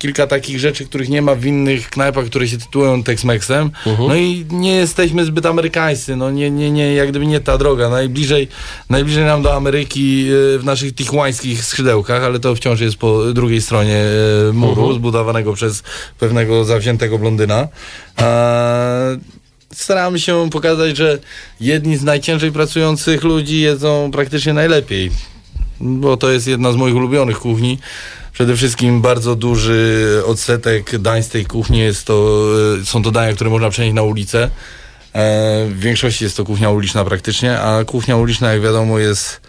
Speaker 3: kilka takich rzeczy, których nie ma w innych knajpach, które się tytułują Tex-Mexem. No i nie jesteśmy zbyt amerykańscy, no nie, nie, nie, jak gdyby nie ta droga. Najbliżej, najbliżej nam do Ameryki e, w naszych tijuańskich skrzydełkach, ale to wciąż jest po drugiej stronie e, muru, zbudowanego przez pewnego zawziętego blondyna. Staramy się pokazać, że jedni z najciężej pracujących ludzi jedzą praktycznie najlepiej, bo to jest jedna z moich ulubionych kuchni. Przede wszystkim bardzo duży odsetek dań z tej kuchni jest to, e, są to dania, które można przenieść na ulicę. E, w większości jest to kuchnia uliczna praktycznie, a kuchnia uliczna, jak wiadomo, jest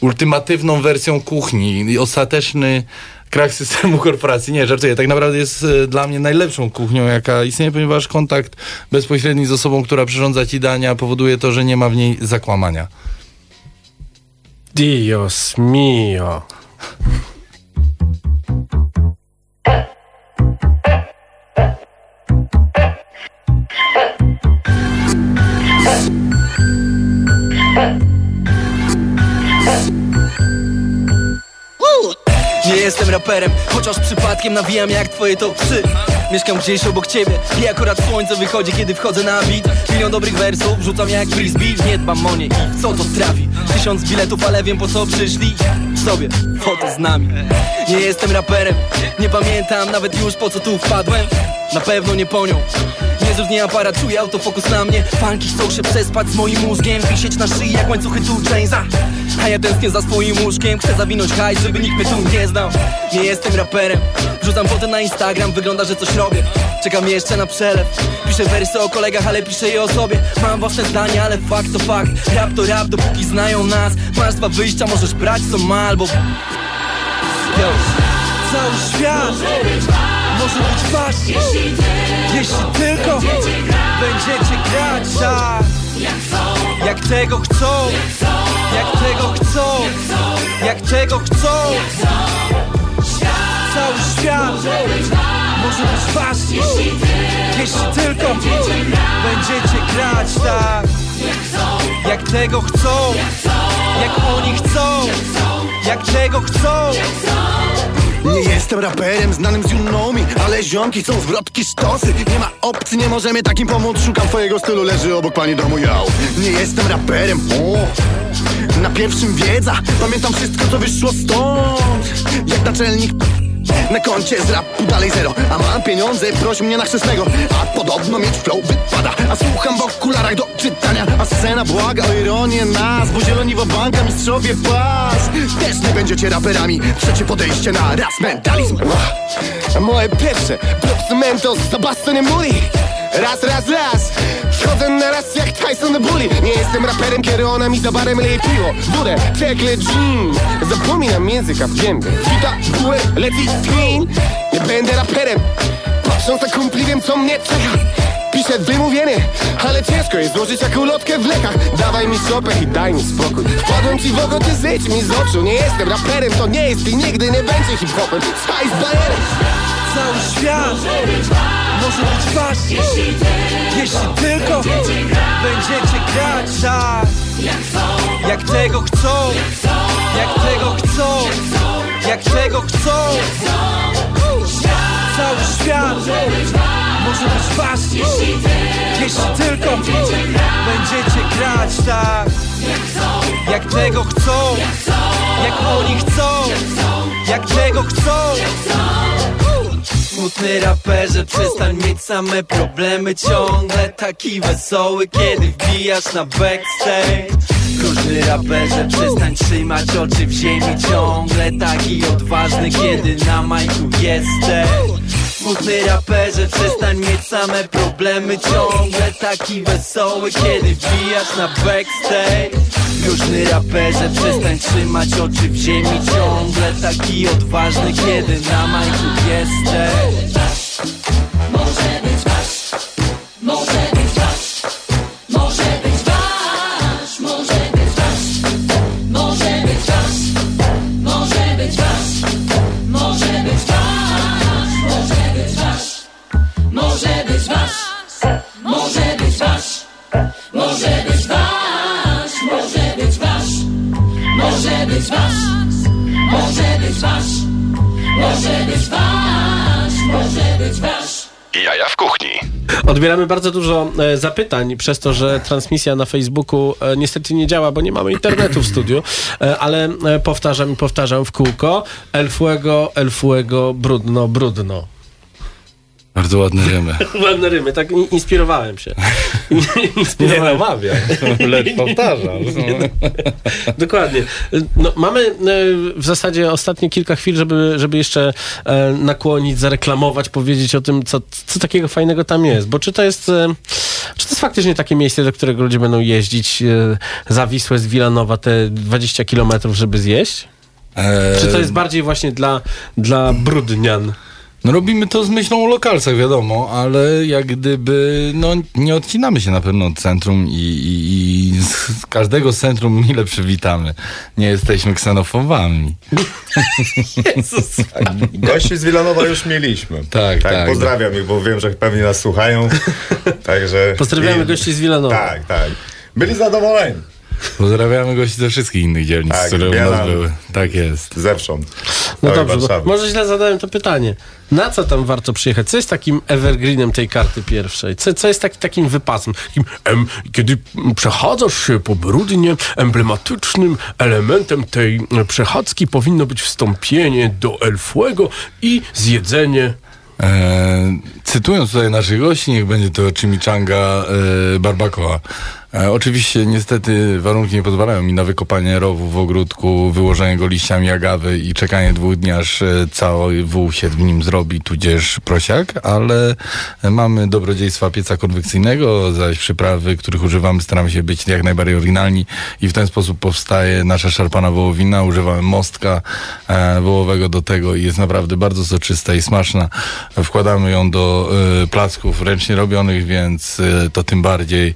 Speaker 3: ultimatywną wersją kuchni ostateczny krach systemu korporacji. Nie, żartuję. Tak naprawdę jest e, dla mnie najlepszą kuchnią, jaka istnieje, ponieważ kontakt bezpośredni z osobą, która przyrządza ci dania, powoduje to, że nie ma w niej zakłamania.
Speaker 2: Dios mio.
Speaker 11: Jestem raperem, chociaż przypadkiem nawijam jak twoje top 3 Mieszkam gdzieś obok ciebie i akurat słońce wychodzi, kiedy wchodzę na beat. Milion dobrych wersów, rzucam jak frisbee Nie dbam o nie i co to trafi. Tysiąc biletów, ale wiem po co przyszli. Sobie, foto z nami. Nie jestem raperem, nie pamiętam nawet już po co tu wpadłem. Na pewno nie po nią. Jezus nie aparat, czuję autofokus na mnie. Fanki chcą się przespać z moim mózgiem. Wisieć na szyi jak łańcuchy tu Jamesa A ja tęsknię za swoim łóżkiem Chcę zawinąć hajs, żeby nikt mnie tu nie znał. Nie jestem raperem Wrzucam foty na Instagram, wygląda, że coś robię. Czekam jeszcze na przelew Piszę wersy o kolegach, ale piszę je o sobie. Mam własne zdania, ale fakt to fakt. Rap to rap, dopóki znają nas. Masz dwa wyjścia, możesz brać co ma albo... Yo. Cały świat może być wasz. Jeśli tylko będziecie grać tak Jak tego chcą. Jak tego chcą Jak tego chcą. Cały świat może być wasz. Jeśli tylko będziecie grać tak. Jak tego chcą Jak oni chcą Jak tego chcą.
Speaker 7: Nie jestem raperem znanym z Junomi Ale ziomki chcą zwrotki sztosy Nie ma opcji, nie możemy takim pomóc. Szukam twojego stylu, leży obok pani domu jał Nie jestem raperem, o Na pierwszym wiedza. Pamiętam wszystko co wyszło stąd. Jak naczelnik na koncie z rapu dalej zero. A mam pieniądze, proś mnie na chrzestnego. A podobno mieć flow wypada. A słucham w okularach do czytania. A scena błaga o ironię nas Bo zieloniwo banka, mistrzowie pas. Też nie będziecie raperami. Trzecie podejście na raz mentalizm. Moje pierwsze Blok Mentos za bastonem Muri. Raz, raz, raz Wchodzę na raz jak Tyson the Bully. Nie jestem raperem, kiedy ona mi za barem leje piwo Wódę, czekle, gin Zapominam języka w gębie Wita, w górę, leci clean Nie będę raperem. Patrząc na kumpli wiem co mnie czeka Piszę wymówienie, ale ciężko jest złożyć jak ulotkę w lekach. Dawaj mi sopę i daj mi spokój. Wpadłem ci w oko, ty zejdź mi z oczu. Nie jestem raperem, to nie jest i nigdy nie będzie hip-hopem. Sky z bajerem
Speaker 11: Cały świat może być wasz Jeśli tylko będziecie grać tak Jak tego chcą Jak tego chcą Jak tego chcą. Cały świat może być wasz Jeśli tylko będziecie grać tak Jak tego chcą Jak oni chcą Jak tego chcą Smutny raperze, przestań mieć same problemy. Ciągle taki wesoły, kiedy wbijasz na backstage. Różny raperze, przestań trzymać oczy w ziemi. Ciągle taki odważny, kiedy na majku jesteś. Smutny raperze, przestań mieć same problemy. Ciągle taki wesoły, kiedy wbijasz na backstage Różny raperze, przestań trzymać oczy w ziemi Ciągle. Taki odważny, kiedy na majku jesteś
Speaker 12: być wasz, może być wasz, może być wasz, może być wasz.
Speaker 1: Jaja w kuchni.
Speaker 2: Odbieramy bardzo dużo e, zapytań przez to, że transmisja na Facebooku e, niestety nie działa, bo nie mamy internetu w studiu, e, ale e, powtarzam i powtarzam w kółko. El fuego, el fuego, brudno, brudno.
Speaker 3: Bardzo ładne rymy.
Speaker 2: Ładne rymy, tak in- inspirowałem się.
Speaker 3: Nie
Speaker 2: inspirowałem.
Speaker 3: namawiam, lecz powtarzam.
Speaker 2: Dokładnie. No, mamy e, w zasadzie ostatnie kilka chwil, żeby, żeby jeszcze e, nakłonić, zareklamować, powiedzieć o tym, co, co takiego fajnego tam jest. Bo czy to jest, e, czy to jest faktycznie takie miejsce, do którego ludzie będą jeździć za Wisłę z Wilanowa te 20 kilometrów, żeby zjeść?
Speaker 3: Eee,
Speaker 2: Czy to jest bardziej właśnie dla, dla brudnian?
Speaker 3: No robimy to z myślą o lokalcach, wiadomo, ale jak gdyby, no nie odcinamy się na pewno od centrum i, i, i z każdego centrum mile przywitamy. Nie jesteśmy ksenofobami.
Speaker 2: Jezus.
Speaker 6: Gości z Wilanowa już mieliśmy.
Speaker 3: Tak, tak.
Speaker 6: Pozdrawiam ich, bo wiem, że pewnie nas słuchają. Także.
Speaker 2: Pozdrawiamy
Speaker 6: I-
Speaker 2: gości z Wilanowa.
Speaker 6: Tak, tak. Byli zadowoleni.
Speaker 3: Pozdrawiamy gości ze wszystkich innych dzielnic,
Speaker 6: Tak,
Speaker 3: które u nas były. Tak jest.
Speaker 6: Zewsząd.
Speaker 2: No dobrze, może źle zadałem to pytanie. Na co tam warto przyjechać? Co jest takim evergreenem tej karty pierwszej? Co, co jest taki, takim wypasem? Takim, em, kiedy przechadzasz się po Brudnie, emblematycznym elementem tej przechadzki powinno być wstąpienie do Elfuego i zjedzenie
Speaker 3: E, cytując tutaj naszych gości, niech będzie to chimichanga e, barbacoa. E, oczywiście niestety warunki nie pozwalają mi na wykopanie rowu w ogródku, wyłożenie go liściami agawy i czekanie dwóch dni, aż e, cały wół się w nim zrobi, tudzież prosiak, ale mamy dobrodziejstwa pieca konwekcyjnego, zaś przyprawy, których używamy, staramy się być jak najbardziej oryginalni i w ten sposób powstaje nasza szarpana wołowina. Używamy mostka e, wołowego do tego i jest naprawdę bardzo soczysta i smaczna. Wkładamy ją do e, placków ręcznie robionych, więc e, to tym bardziej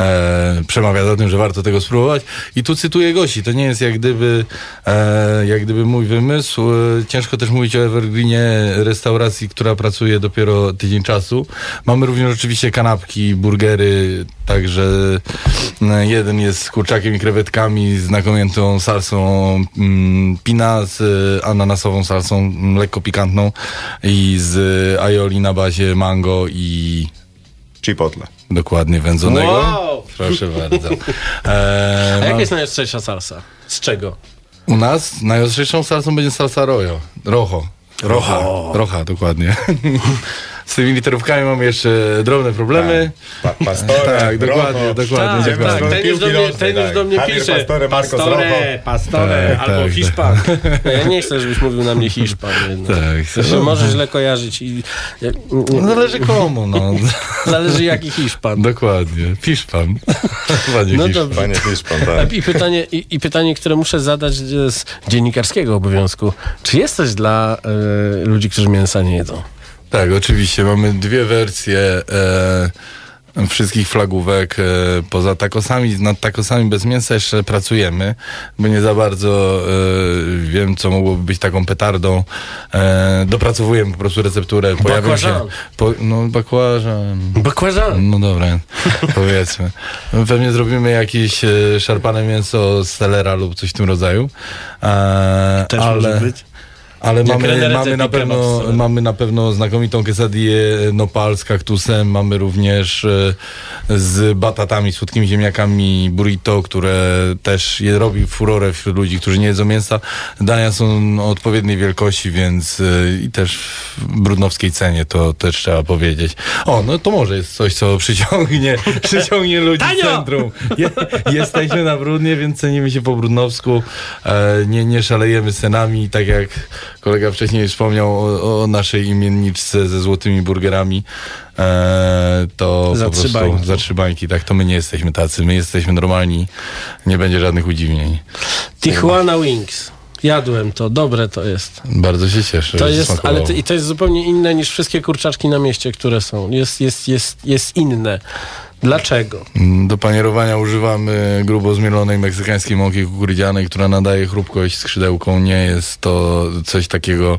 Speaker 3: e, przemawia za tym, że warto tego spróbować. I tu cytuję gości. To nie jest jak gdyby, e, jak gdyby mój wymysł. E, ciężko też mówić o Evergreenie restauracji, która pracuje dopiero tydzień czasu. Mamy również oczywiście kanapki, burgery, także jeden jest z kurczakiem i krewetkami, znakomitą salsą mm, pina z ananasową salsą, lekko pikantną i z aioli na bazie mango i
Speaker 6: Chipotle.
Speaker 3: dokładnie wędzonego.
Speaker 2: Wow!
Speaker 3: Proszę bardzo.
Speaker 2: A
Speaker 3: E,
Speaker 2: jaka
Speaker 3: mam-
Speaker 2: jest najostrzejsza salsa? Z czego?
Speaker 3: u nas najostrzejszą salsą będzie salsa rojo. Rojo. Rocha. Rocha, dokładnie. Z tymi literówkami mamy jeszcze drobne problemy.
Speaker 6: Pa, pastore,
Speaker 3: Tak, dokładnie,
Speaker 6: Rojo.
Speaker 3: dokładnie.
Speaker 2: Tak,
Speaker 6: Idziemy
Speaker 2: tak,
Speaker 6: do
Speaker 2: ten już do mnie, ten już
Speaker 6: tak.
Speaker 2: do mnie
Speaker 6: Javier
Speaker 2: pisze.
Speaker 6: Pastore,
Speaker 2: Pastore, pastore,
Speaker 3: Tak,
Speaker 2: albo
Speaker 3: tak,
Speaker 2: Hiszpan. Ja nie chcę, żebyś mówił na mnie Hiszpan. jednak.
Speaker 3: Tak.
Speaker 2: To się może źle kojarzyć i
Speaker 3: No zależy komu, no.
Speaker 2: zależy jaki Hiszpan.
Speaker 3: Dokładnie. Pisz pan. Panie
Speaker 2: No
Speaker 3: Hiszpan.
Speaker 6: Panie Hiszpan, tak.
Speaker 2: I pytanie, i, I pytanie, które muszę zadać e, z dziennikarskiego obowiązku. Czy jest coś dla e, ludzi, którzy mięsa nie jedzą?
Speaker 3: Tak, oczywiście. Mamy dwie wersje e, wszystkich flagówek. E, poza takosami, nad takosami bez mięsa jeszcze pracujemy, bo nie za bardzo e, wiem, co mogłoby być taką petardą. E, dopracowujemy po prostu recepturę. Pojawią się,
Speaker 2: Bakłażan.
Speaker 3: po, no, bakłażan.
Speaker 2: Bakłażan.
Speaker 3: No dobra, powiedzmy. Pewnie zrobimy jakieś e, szarpane mięso z selera lub coś w tym rodzaju. E,
Speaker 2: Też
Speaker 3: ale,
Speaker 2: może być.
Speaker 3: Ale mamy, mamy, na pewno, mamy na pewno znakomitą quesadillę nopal z kaktusem. Mamy również e, z batatami, słodkimi ziemniakami burrito, które też je robi furorę wśród ludzi, którzy nie jedzą mięsa. Dania są odpowiedniej wielkości, więc e, i też w brudnowskiej cenie, to też trzeba powiedzieć. O, no to może jest coś, co przyciągnie, przyciągnie ludzi
Speaker 2: Tanio!
Speaker 3: centrum. Je, jesteśmy na Brudnie, więc cenimy się po brudnowsku. E, nie, nie szalejemy cenami, tak jak kolega wcześniej wspomniał o, o naszej imienniczce ze złotymi burgerami. E, to
Speaker 2: Za
Speaker 3: po prostu
Speaker 2: bańki.
Speaker 3: za trzy bańki, tak, to my nie jesteśmy tacy, my jesteśmy normalni, nie będzie żadnych udziwnień.
Speaker 2: Tijuana Wings. Jadłem to, dobre to jest.
Speaker 3: Bardzo się cieszę.
Speaker 2: To jest,
Speaker 3: smakowało.
Speaker 2: ale to, i to jest zupełnie inne niż wszystkie kurczaczki na mieście, które są. Jest, jest, jest, jest inne. Dlaczego?
Speaker 3: Do panierowania używamy grubo zmielonej meksykańskiej mąki kukurydzianej, która nadaje chrupkość skrzydełką. Nie jest to coś takiego,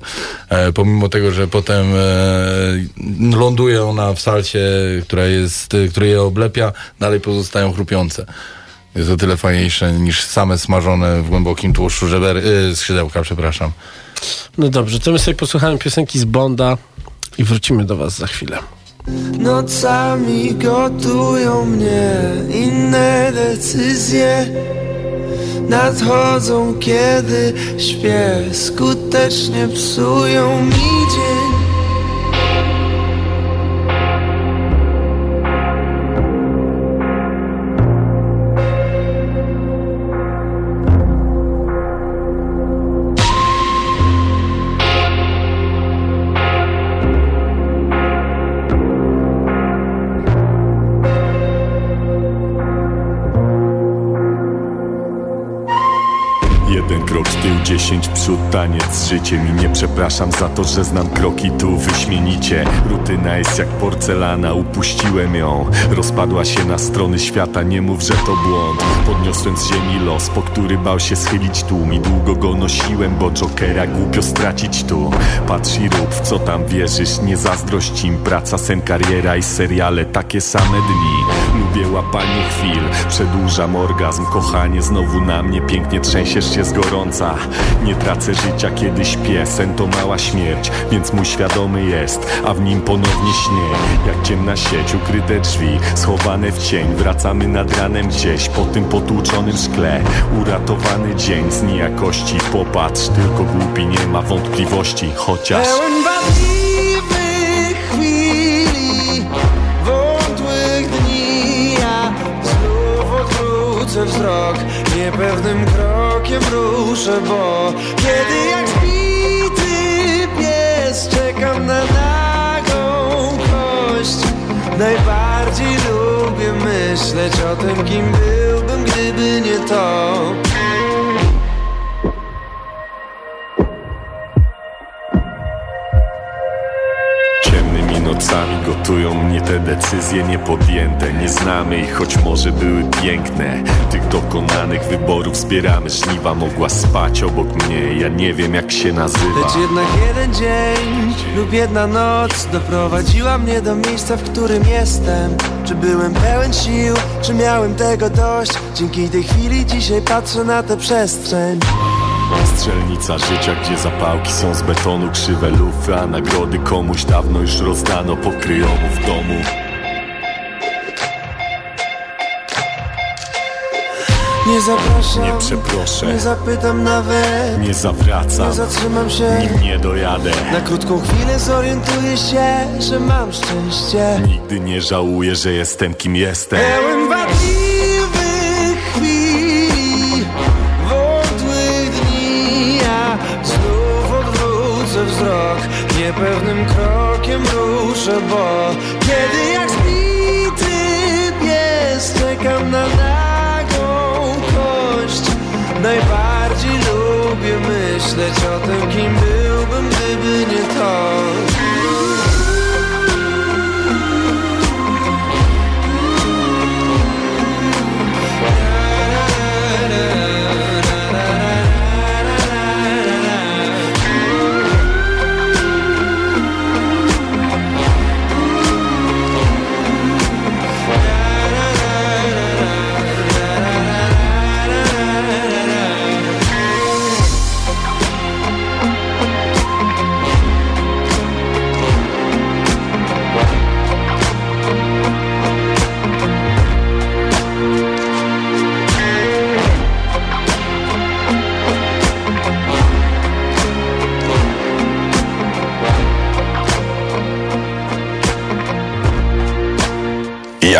Speaker 3: e, pomimo tego, że potem e, ląduje ona w salcie, która jest, która je oblepia, dalej pozostają chrupiące. Jest o tyle fajniejsze niż same smażone w głębokim tłuszczu żeber, e, skrzydełka, przepraszam.
Speaker 2: No dobrze, to my sobie posłuchamy piosenki z Bonda. i wrócimy do Was za chwilę.
Speaker 13: Nocami gotują mnie inne decyzje. Nadchodzą kiedy śpię Skutecznie psują mi dzień
Speaker 14: dziesięć przód, taniec z życiem I nie przepraszam za to, że znam kroki tu wyśmienicie. Rutyna jest jak porcelana, upuściłem ją. Rozpadła się na strony świata, nie mów, że to błąd. Podniosłem z ziemi los, po który bał się schylić tłum I długo go nosiłem, bo Jokera głupio stracić tu. Patrz i rób, w co tam wierzysz, nie zazdrość im. Praca, sen, kariera i seriale, takie same dni Lubię łapanie chwil, przedłużam orgazm Kochanie, znowu na mnie pięknie trzęsiesz się z gorąca. Nie tracę życia, kiedy śpię Sen to mała śmierć, więc mój świadomy jest A w nim ponownie śnie Jak ciemna sieć, ukryte drzwi Schowane w cień, wracamy nad ranem gdzieś Po tym potłuczonym szkle. Uratowany dzień z niejakości Popatrz, tylko głupi nie ma wątpliwości Chociaż...
Speaker 13: odwrócę wzrok. Niepewnym krokiem ruszę, bo Kiedy jak zbity pies Czekam na nagą kość. Najbardziej lubię myśleć o tym, kim byłbym, gdyby nie to
Speaker 14: gotują mnie te decyzje niepodjęte. Nie znamy ich, choć może były piękne. Tych dokonanych wyborów zbieramy żniwa Mogła spać obok mnie, ja nie wiem jak się nazywa.
Speaker 13: Lecz jednak jeden dzień lub jedna noc Doprowadziła mnie do miejsca, w którym jestem. Czy byłem pełen sił, czy miałem tego dość? Dzięki tej chwili dzisiaj patrzę na tę przestrzeń
Speaker 14: Strzelnica życia, gdzie zapałki są z betonu Krzywe lufy, a nagrody komuś dawno już rozdano Pokryjomu w domu.
Speaker 13: Nie zapraszam,
Speaker 14: Nie przeproszę.
Speaker 13: nie zapytam nawet.
Speaker 14: Nie zawracam,
Speaker 13: Nie zatrzymam się.
Speaker 14: Nim nie dojadę.
Speaker 13: Na krótką chwilę zorientuję się, że mam szczęście.
Speaker 14: Nigdy nie żałuję, że jestem kim jestem.
Speaker 13: Pełen Niepewnym krokiem ruszę, bo Kiedy jak zbity pies Czekam na nagą kość. Najbardziej lubię myśleć o tym, kim byłbym, gdyby nie to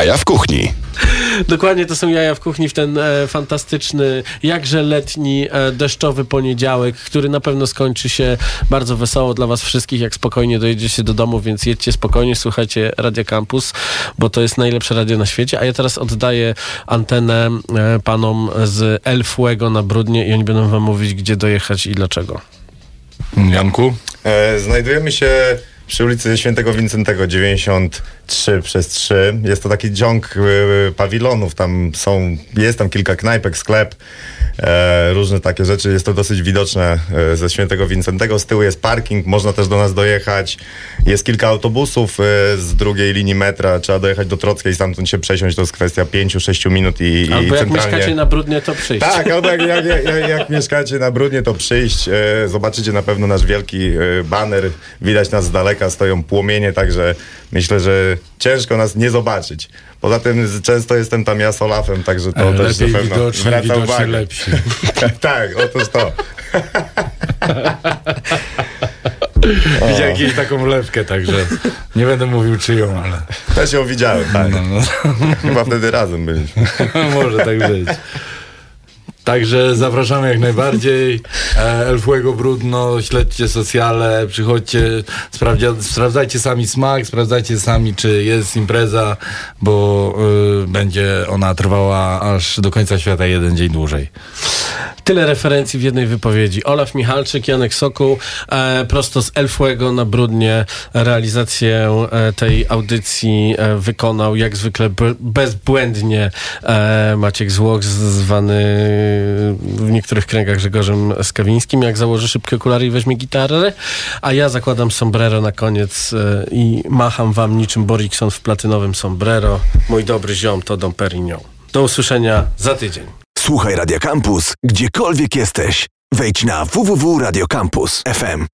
Speaker 1: Jaja w kuchni.
Speaker 2: Dokładnie to są jaja w kuchni w ten e, fantastyczny, jakże letni, e, deszczowy poniedziałek, który na pewno skończy się bardzo wesoło dla was wszystkich, jak spokojnie dojedziecie do domu, więc jedźcie spokojnie, słuchajcie Radio Campus, bo to jest najlepsze radio na świecie, a ja teraz oddaję antenę e, panom z El Fuego na Brudnie i oni będą wam mówić, gdzie dojechać i dlaczego.
Speaker 3: Janku?
Speaker 6: E, znajdujemy się przy ulicy Świętego Wincentego 93 przez 3. Jest to taki ciąg e, pawilonów, tam są, jest tam kilka knajpek, sklep. E, różne takie rzeczy. Jest to dosyć widoczne e, ze Świętego Wincentego. Z tyłu jest parking, można też do nas dojechać. Jest kilka autobusów e, z drugiej linii metra. Trzeba dojechać do Trockiej, stamtąd się przesiąść. To jest kwestia 5-6 minut i, i
Speaker 2: Albo jak
Speaker 6: centralnie...
Speaker 2: mieszkacie na Brudnie, to przyjść.
Speaker 6: Tak, albo jak, jak, jak, jak mieszkacie na Brudnie, to przyjść. E, zobaczycie na pewno nasz wielki baner. Widać nas z daleka, stoją płomienie, także myślę, że ciężko nas nie zobaczyć. Poza tym często jestem tam ja z Olafem, także to
Speaker 3: Ale
Speaker 6: też na pewno
Speaker 3: widoczni,
Speaker 6: zwraca uwagę.
Speaker 3: lepsi.
Speaker 6: tak, otóż to.
Speaker 3: Widziałem jakąś taką wlewkę, także nie będę mówił czyją, ale...
Speaker 6: Też ją widziałem, tak.
Speaker 3: No, no.
Speaker 6: Chyba wtedy razem byliśmy.
Speaker 3: Może tak być. Także zapraszamy jak najbardziej. E, Elfłego Brudno, śledźcie socjale, przychodźcie, sprawdzia, sprawdzajcie sami smak, sprawdzajcie sami, czy jest impreza, bo y, będzie ona trwała aż do końca świata jeden dzień dłużej.
Speaker 2: Tyle referencji w jednej wypowiedzi. Olaf Michalczyk, Janek Sokół, e, prosto z Elfłego na Brudnie realizację e, tej audycji e, wykonał jak zwykle be, bezbłędnie e, Maciek Złoch, z- zwany w niektórych kręgach Grzegorzem Skawińskim. Jak założy szybkie okulary i weźmie gitarę, a ja zakładam sombrero na koniec e, i macham wam niczym Borikson w platynowym sombrero. Mój dobry ziom to Dom Perignon. Do usłyszenia za tydzień.
Speaker 8: Słuchaj Radio Campus, gdziekolwiek jesteś. Wejdź na www.radiocampus.fm.